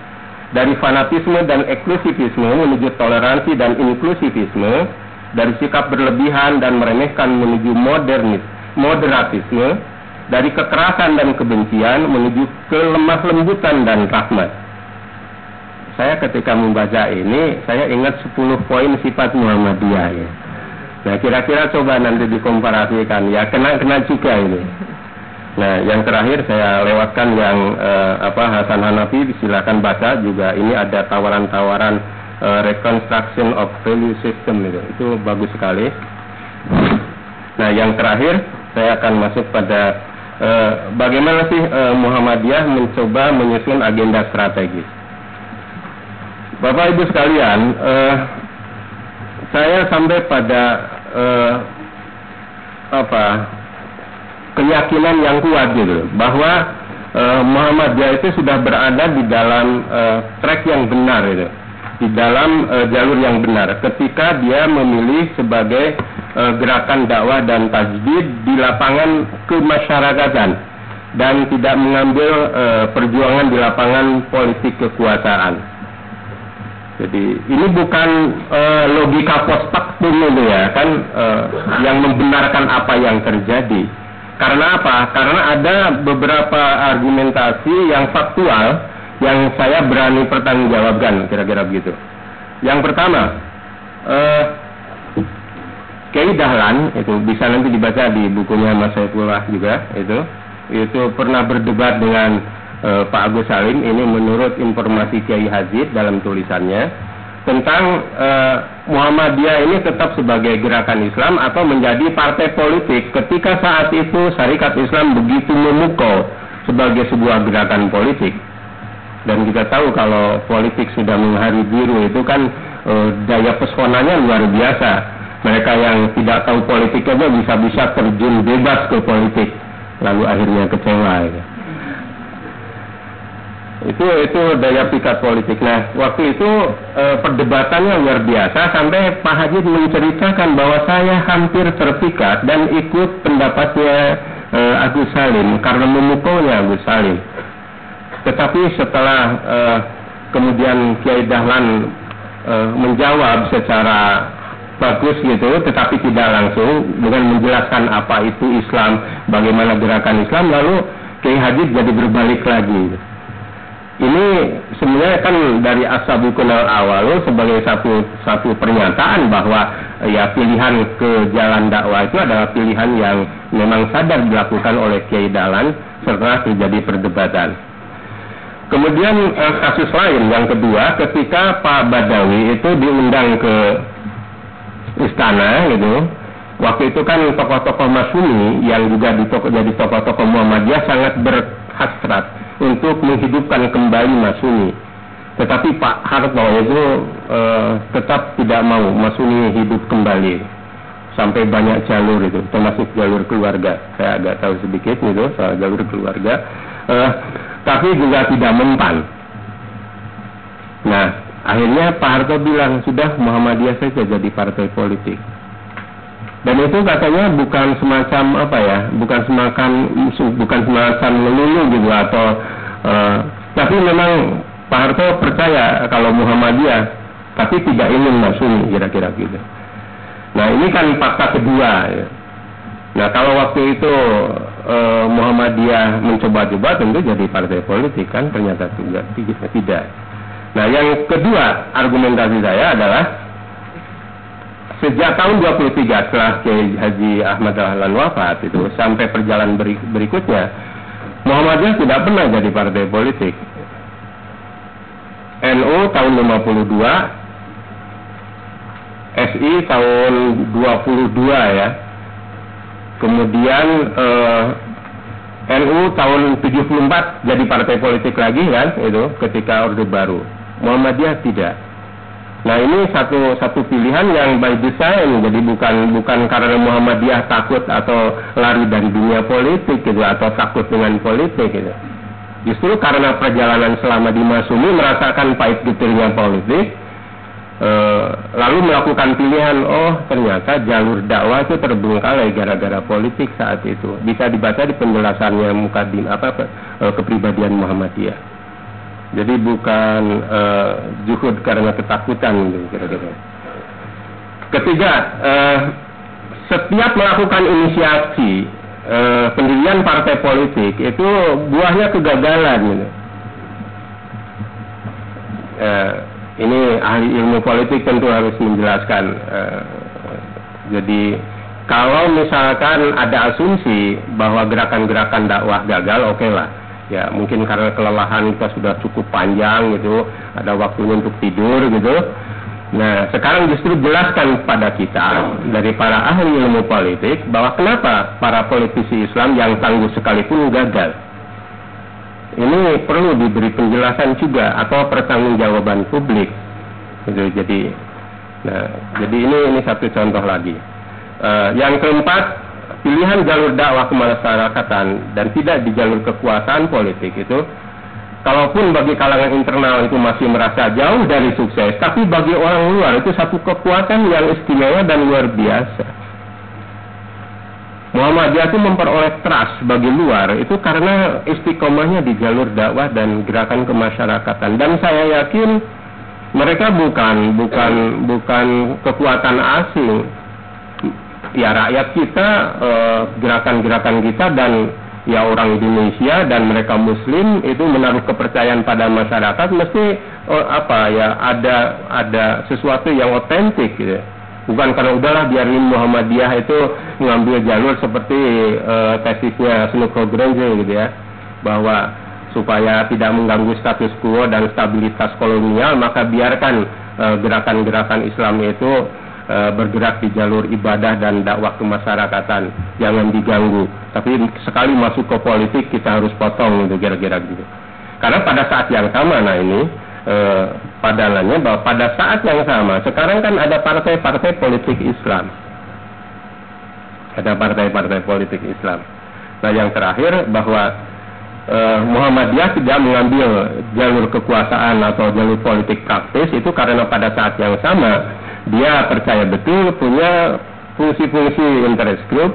dari fanatisme dan eksklusivisme menuju toleransi dan inklusivisme, dari sikap berlebihan dan meremehkan menuju modernis, moderatisme, dari kekerasan dan kebencian menuju kelemah lembutan dan rahmat. Saya ketika membaca ini, saya ingat 10 poin sifat Muhammadiyah ya. Nah kira-kira coba nanti dikomparasikan ya kena-kena juga ini. Nah, yang terakhir saya lewatkan yang eh, apa Hasan Hanafi silakan baca juga ini ada tawaran-tawaran eh, reconstruction of value system itu. Itu bagus sekali. Nah, yang terakhir saya akan masuk pada eh, bagaimana sih eh, Muhammadiyah mencoba menyusun agenda strategis. Bapak Ibu sekalian, eh, saya sampai pada eh, apa keyakinan yang kuat gitu. Bahwa uh, Muhammadiyah itu sudah berada di dalam uh, track yang benar gitu. Di dalam uh, jalur yang benar. Ketika dia memilih sebagai uh, gerakan dakwah dan tajdid di lapangan kemasyarakatan dan tidak mengambil uh, perjuangan di lapangan politik kekuasaan. Jadi ini bukan uh, logika post factum itu ya kan? Uh, yang membenarkan apa yang terjadi karena apa? Karena ada beberapa argumentasi yang faktual yang saya berani pertanggungjawabkan, kira-kira begitu. Yang pertama, eh, Kiai Dahlan itu bisa nanti dibaca di bukunya Mas Saifullah juga itu itu pernah berdebat dengan eh, Pak Agus Salim ini menurut informasi Kiai Hazid dalam tulisannya tentang uh, Muhammadiyah ini tetap sebagai gerakan Islam atau menjadi partai politik ketika saat itu syarikat Islam begitu memukau sebagai sebuah gerakan politik dan kita tahu kalau politik sudah menghari biru itu kan uh, daya pesonanya luar biasa mereka yang tidak tahu politik aja bisa-bisa terjun bebas ke politik lalu akhirnya kecewa ya. Itu itu daya pikat politik. Nah, waktu itu e, perdebatannya luar biasa sampai Pak Haji menceritakan bahwa saya hampir terpikat dan ikut pendapatnya e, Agus Salim karena memukulnya Agus Salim. Tetapi setelah e, kemudian Kiai Dahlan e, menjawab secara bagus gitu, tetapi tidak langsung dengan menjelaskan apa itu Islam, bagaimana gerakan Islam, lalu Kiai Haji jadi berbalik lagi. Ini sebenarnya kan dari asabu kenal awal sebagai satu satu pernyataan bahwa ya pilihan ke jalan dakwah itu adalah pilihan yang memang sadar dilakukan oleh Kiai Dalan setelah terjadi perdebatan. Kemudian eh, kasus lain yang kedua ketika Pak Badawi itu diundang ke istana gitu. Waktu itu kan tokoh-tokoh Masuni yang juga jadi tokoh-tokoh Muhammadiyah sangat berhasrat untuk menghidupkan kembali Masuni. Tetapi Pak Harto itu uh, tetap tidak mau Masuni hidup kembali sampai banyak jalur itu, termasuk jalur keluarga. Saya agak tahu sedikit gitu soal jalur keluarga, uh, tapi juga tidak mempan. Nah, akhirnya Pak Harto bilang sudah Muhammadiyah saja jadi partai politik. Dan itu katanya bukan semacam apa ya, bukan semacam bukan semacam melulu gitu atau uh, tapi memang Pak Harto percaya kalau Muhammadiyah tapi tidak ingin Masuni kira-kira gitu. Nah ini kan fakta kedua ya. Nah kalau waktu itu uh, Muhammadiyah mencoba-coba tentu jadi partai politik kan ternyata juga tidak. Nah yang kedua argumentasi saya adalah sejak tahun 23 setelah Kiai Haji Ahmad Dahlan wafat itu sampai perjalanan berikutnya Muhammadiyah tidak pernah jadi partai politik. NU tahun 52, SI tahun 22 ya. Kemudian eh, NU tahun 74 jadi partai politik lagi kan itu ketika Orde Baru. Muhammadiyah tidak. Nah ini satu satu pilihan yang by design, jadi bukan bukan karena Muhammadiyah takut atau lari dari dunia politik gitu atau takut dengan politik gitu. Justru karena perjalanan selama di Masumi merasakan pahit getirnya politik, eh, lalu melakukan pilihan, oh ternyata jalur dakwah itu terbengkalai gara-gara politik saat itu. Bisa dibaca di penjelasannya Mukadim apa eh, kepribadian Muhammadiyah. Jadi bukan uh, juhud karena ketakutan gitu kira-kira. Ketiga, uh, setiap melakukan inisiasi uh, pendirian partai politik itu buahnya kegagalan gitu. Uh, ini ahli ilmu politik tentu harus menjelaskan. Uh, jadi kalau misalkan ada asumsi bahwa gerakan-gerakan dakwah gagal, oke okay lah ya mungkin karena kelelahan kita sudah cukup panjang gitu ada waktunya untuk tidur gitu. Nah sekarang justru jelaskan pada kita dari para ahli ilmu politik bahwa kenapa para politisi Islam yang tangguh sekalipun gagal. Ini perlu diberi penjelasan juga atau pertanggungjawaban publik. Gitu jadi nah jadi ini ini satu contoh lagi. Uh, yang keempat pilihan jalur dakwah kemasyarakatan dan tidak di jalur kekuasaan politik itu kalaupun bagi kalangan internal itu masih merasa jauh dari sukses, tapi bagi orang luar itu satu kekuatan yang istimewa dan luar biasa. Muhammadiyah itu memperoleh trust bagi luar itu karena istiqomahnya di jalur dakwah dan gerakan kemasyarakatan dan saya yakin mereka bukan bukan bukan kekuatan asing ya rakyat kita eh, gerakan-gerakan uh, kita dan ya orang Indonesia dan mereka Muslim itu menaruh kepercayaan pada masyarakat mesti uh, apa ya ada ada sesuatu yang otentik gitu. Bukan karena udahlah biarin Muhammadiyah itu mengambil jalur seperti uh, tesisnya Snooker Grange gitu ya bahwa supaya tidak mengganggu status quo dan stabilitas kolonial maka biarkan gerakan-gerakan Islam itu e, bergerak di jalur ibadah dan dakwah kemasyarakatan. Jangan diganggu. Tapi sekali masuk ke politik kita harus potong itu kira-kira gitu. Karena pada saat yang sama nah ini e, padalannya bahwa pada saat yang sama sekarang kan ada partai-partai politik Islam. Ada partai-partai politik Islam. Nah yang terakhir bahwa uh, Muhammadiyah tidak mengambil jalur kekuasaan atau jalur politik praktis itu karena pada saat yang sama dia percaya betul punya fungsi-fungsi interest group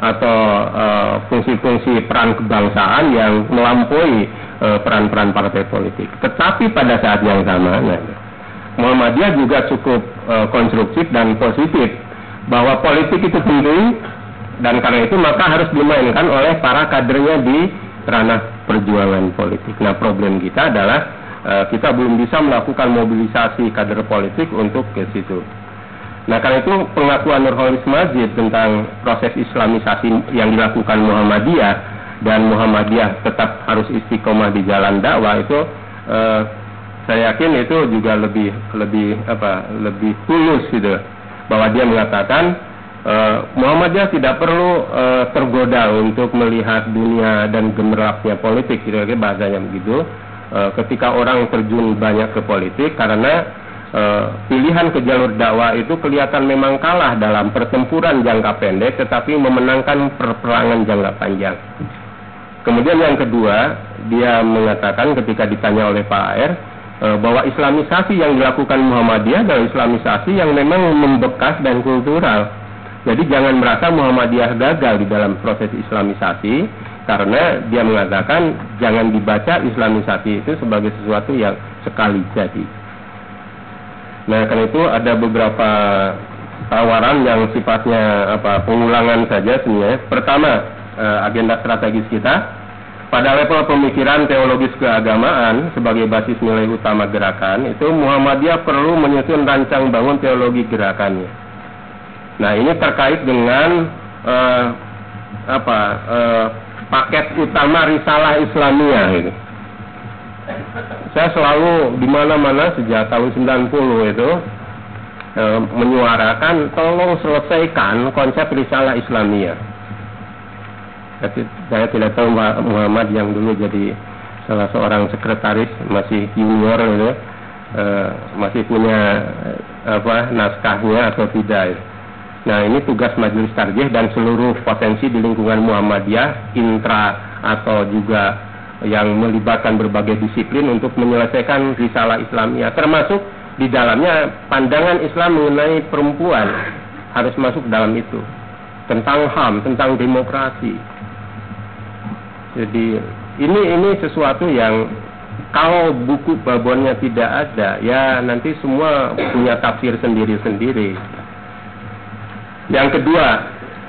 atau uh, fungsi-fungsi peran kebangsaan yang melampaui uh, peran-peran partai politik. Tetapi pada saat yang sama, nah, Muhammadiyah juga cukup uh, konstruktif dan positif bahwa politik itu penting dan karena itu maka harus dimainkan oleh para kadernya di ranah perjuangan politik. Nah, problem kita adalah kita belum bisa melakukan mobilisasi kader politik untuk ke situ. Nah karena itu pengakuan Nurholis Majid tentang proses Islamisasi yang dilakukan Muhammadiyah dan Muhammadiyah tetap harus istiqomah di jalan dakwah itu eh, saya yakin itu juga lebih lebih apa lebih tulus gitu bahwa dia mengatakan eh, Muhammadiyah tidak perlu eh, tergoda untuk melihat dunia dan gemerlapnya politik kira-kira bahasanya begitu eh, ketika orang terjun banyak ke politik karena uh, pilihan ke jalur dakwah itu kelihatan memang kalah dalam pertempuran jangka pendek tetapi memenangkan perperangan jangka panjang. Kemudian yang kedua, dia mengatakan ketika ditanya oleh Pak AR uh, bahwa islamisasi yang dilakukan Muhammadiyah adalah islamisasi yang memang membekas dan kultural. Jadi jangan merasa Muhammadiyah gagal di dalam proses islamisasi karena dia mengatakan jangan dibaca islamisasi itu sebagai sesuatu yang sekali jadi. Nah, karena itu ada beberapa tawaran yang sifatnya apa pengulangan saja sebenarnya. Pertama, eh, agenda strategis kita pada level pemikiran teologis keagamaan sebagai basis nilai utama gerakan itu Muhammadiyah perlu menyusun rancang bangun teologi gerakannya. Nah, ini terkait dengan eh, apa eh, paket utama risalah Islamiyah ini saya selalu di mana-mana sejak tahun 90 itu e, menyuarakan tolong selesaikan konsep risalah Islamiyah. Saya tidak tahu Pak Muhammad yang dulu jadi salah seorang sekretaris masih junior gitu, e, masih punya apa naskahnya atau tidak. Nah ini tugas majelis tarjih dan seluruh potensi di lingkungan Muhammadiyah, intra atau juga yang melibatkan berbagai disiplin untuk menyelesaikan risalah Islamnya termasuk di dalamnya pandangan Islam mengenai perempuan harus masuk dalam itu tentang HAM, tentang demokrasi. Jadi ini ini sesuatu yang kalau buku babonnya tidak ada, ya nanti semua punya tafsir sendiri-sendiri. Yang kedua,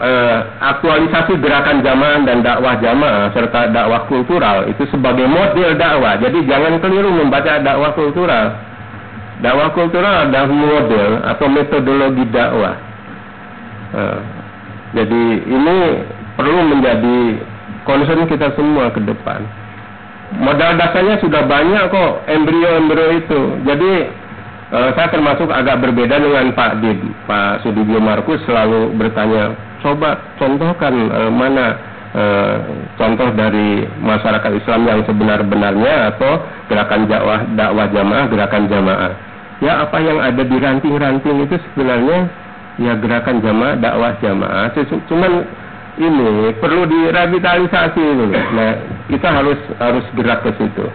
eh, aktualisasi gerakan jamaah dan dakwah jamaah serta dakwah kultural itu sebagai model dakwah. Jadi jangan keliru membaca dakwah kultural. Dakwah kultural adalah model atau metodologi dakwah. Eh, jadi ini perlu menjadi concern kita semua ke depan. Modal dasarnya sudah banyak kok embrio-embrio itu. Jadi uh, saya termasuk agak berbeda dengan Pak Did. Pak Sudibyo Markus selalu bertanya, coba contohkan uh, mana uh, contoh dari masyarakat Islam yang sebenar-benarnya atau gerakan dakwah dakwah jamaah gerakan jamaah? Ya apa yang ada di ranting-ranting itu sebenarnya ya gerakan jamaah dakwah jamaah. Cuman ini perlu direvitalisasi ini nah kita harus harus gerak ke situ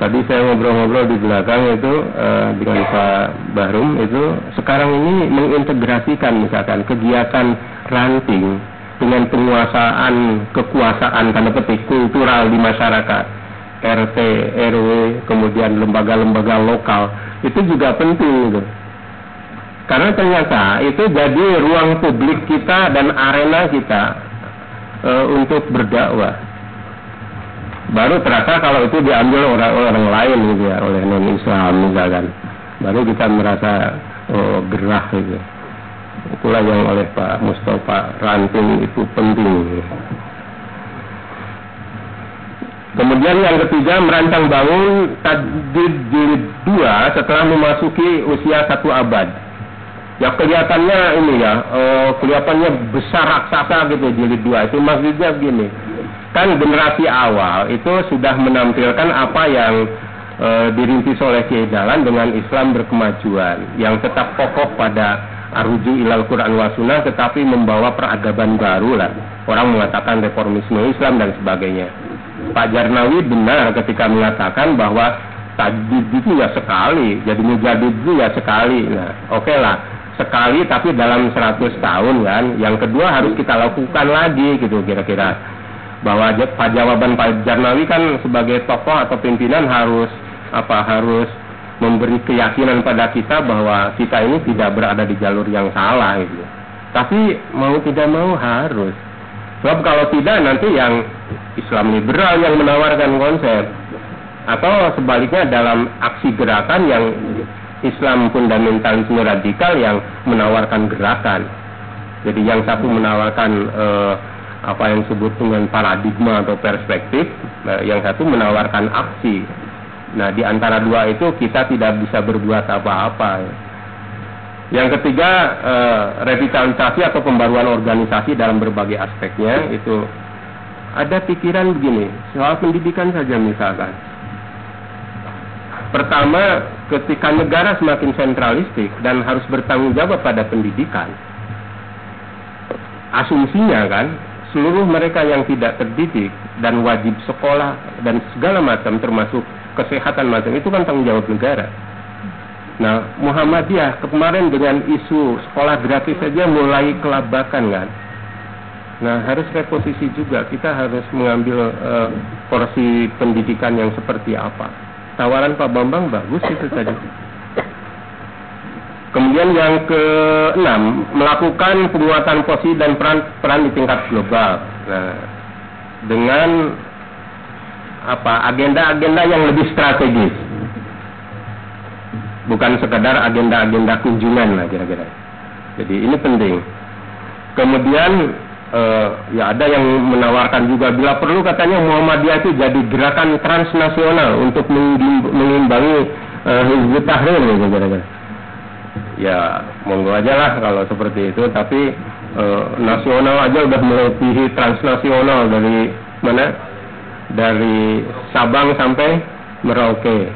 tadi saya ngobrol-ngobrol di belakang itu uh, dengan Pak Bahrum itu sekarang ini mengintegrasikan misalkan kegiatan ranting dengan penguasaan kekuasaan tanda petik kultural di masyarakat. RT RW kemudian lembaga-lembaga lokal. Itu juga penting gitu. karena ternyata itu jadi ruang publik kita dan arena kita uh, untuk berdakwah baru terasa kalau itu diambil orang-orang lain gitu ya oleh non Islam misalkan. Baru kita merasa oh, gerah gitu. Itulah yang oleh Pak Mustafa Ranting itu penting Kemudian yang ketiga merancang bangun Tajdid Jilid 2 setelah memasuki usia satu abad. Ya kelihatannya ini ya, uh, kelihatannya besar raksasa gitu Jilid 2 itu maksudnya begini kan generasi awal itu sudah menampilkan apa yang e, dirintis oleh Kiai Dalan dengan Islam berkemajuan yang tetap kokoh pada aruju ilal Quran wa sunnah tetapi membawa peradaban baru lah orang mengatakan reformisme Islam dan sebagainya Pak Jarnawi benar ketika mengatakan bahwa tajdid itu ya sekali, jadi mujadid itu ya sekali. Nah, oke okay lah, sekali tapi dalam 100 tahun kan. Yang kedua harus kita lakukan lagi gitu kira-kira. Bahwa Pak jawaban Pak Jarnawi kan sebagai tokoh atau pimpinan harus apa harus memberi keyakinan pada kita bahwa kita ini tidak berada di jalur yang salah gitu. Tapi mau tidak mau harus. Sebab kalau tidak nanti yang Islam liberal yang menawarkan konsep atau sebaliknya dalam aksi gerakan yang Islam fundamentalisme radikal yang menawarkan gerakan. Jadi yang satu menawarkan eh, apa yang disebut dengan paradigma atau perspektif, eh, yang satu menawarkan aksi Nah, di antara dua itu kita tidak bisa berbuat apa-apa. Yang ketiga, eh, revitalisasi atau pembaruan organisasi dalam berbagai aspeknya itu ada pikiran begini, soal pendidikan saja misalkan. Pertama, ketika negara semakin sentralistik dan harus bertanggung jawab pada pendidikan, asumsinya kan seluruh mereka yang tidak terdidik dan wajib sekolah dan segala macam termasuk kesehatan macam itu kan tanggung jawab negara. Nah, Muhammadiyah kemarin dengan isu sekolah gratis saja mulai kelabakan kan. Nah, harus reposisi juga. Kita harus mengambil uh, porsi pendidikan yang seperti apa. Tawaran Pak Bambang bagus itu tadi. Kemudian yang keenam, melakukan penguatan posisi dan peran peran di tingkat global. Nah, dengan apa agenda-agenda yang lebih strategis. Bukan sekedar agenda-agenda kunjungan lah kira-kira. Jadi ini penting. Kemudian uh, ya ada yang menawarkan juga bila perlu katanya Muhammadiyah itu jadi gerakan transnasional untuk mengimbangi uh, Hizbut Tahrir gitu kira-kira ya monggo aja lah kalau seperti itu tapi uh, nasional aja udah melebihi transnasional dari mana dari Sabang sampai Merauke.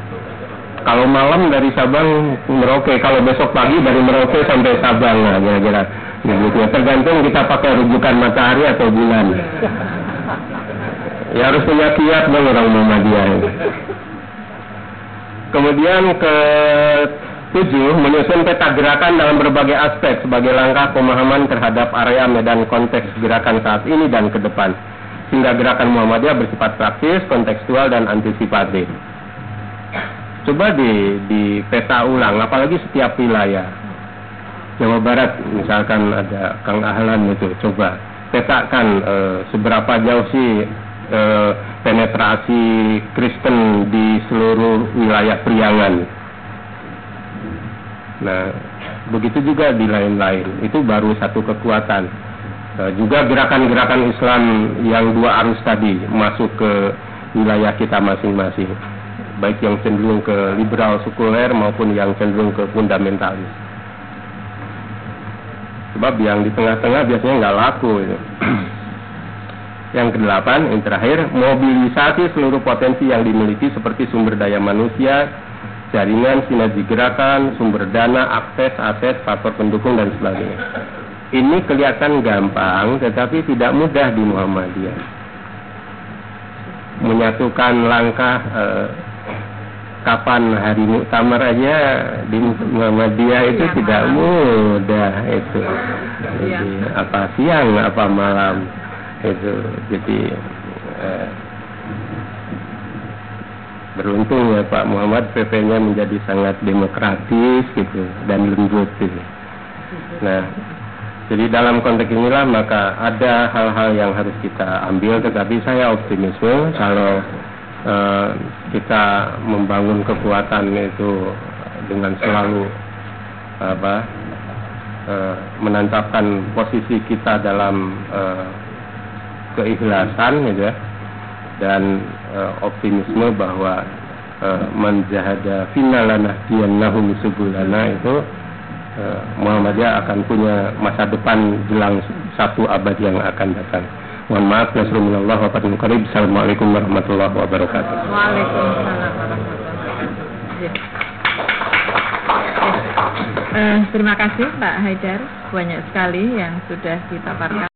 Kalau malam dari Sabang Merauke, kalau besok pagi dari Merauke sampai Sabang lah kira-kira. Gitu. Tergantung kita pakai rujukan matahari atau bulan. Ya harus punya kiat dong orang Muhammadiyah. Kemudian ke tujuh menyusun peta gerakan dalam berbagai aspek sebagai langkah pemahaman terhadap area medan konteks gerakan saat ini dan ke depan sehingga gerakan Muhammadiyah bersifat praktis, kontekstual, dan antisipatif. Coba di, di peta ulang, apalagi setiap wilayah. Jawa Barat misalkan ada Kang Ahlan itu, coba petakan e, seberapa jauh sih e, penetrasi Kristen di seluruh wilayah Priangan. Nah, begitu juga di lain-lain. Itu baru satu kekuatan Eh, juga gerakan-gerakan Islam yang dua arus tadi masuk ke wilayah kita masing-masing baik yang cenderung ke liberal sekuler maupun yang cenderung ke fundamentalis sebab yang di tengah-tengah biasanya nggak laku itu. <clears throat> yang kedelapan yang terakhir mobilisasi seluruh potensi yang dimiliki seperti sumber daya manusia jaringan sinergi gerakan sumber dana akses aset faktor pendukung dan sebagainya. Ini kelihatan gampang tetapi tidak mudah di Muhammadiyah. Menyatukan langkah eh, kapan hari muktamar aja di Muhammadiyah itu ya, tidak malam. mudah itu. Jadi apa siang apa malam itu. Jadi eh, beruntung ya Pak Muhammad PP-nya menjadi sangat demokratis gitu dan lembut gitu. Nah, jadi dalam konteks inilah maka ada hal-hal yang harus kita ambil, tetapi saya optimisme kalau uh, kita membangun kekuatan itu dengan selalu apa uh, menantapkan posisi kita dalam uh, keikhlasan gitu ya dan uh, optimisme bahwa uh, menjahada finalana diyannahum subulana itu Eh, Muhammadiyah akan punya masa depan jelang satu abad yang akan datang. Mohon maaf, Nasrullah wa fatul qarib. Assalamualaikum warahmatullahi wabarakatuh. Waalaikumsalam Uh, terima kasih Pak Haidar banyak sekali yang sudah kita paparkan.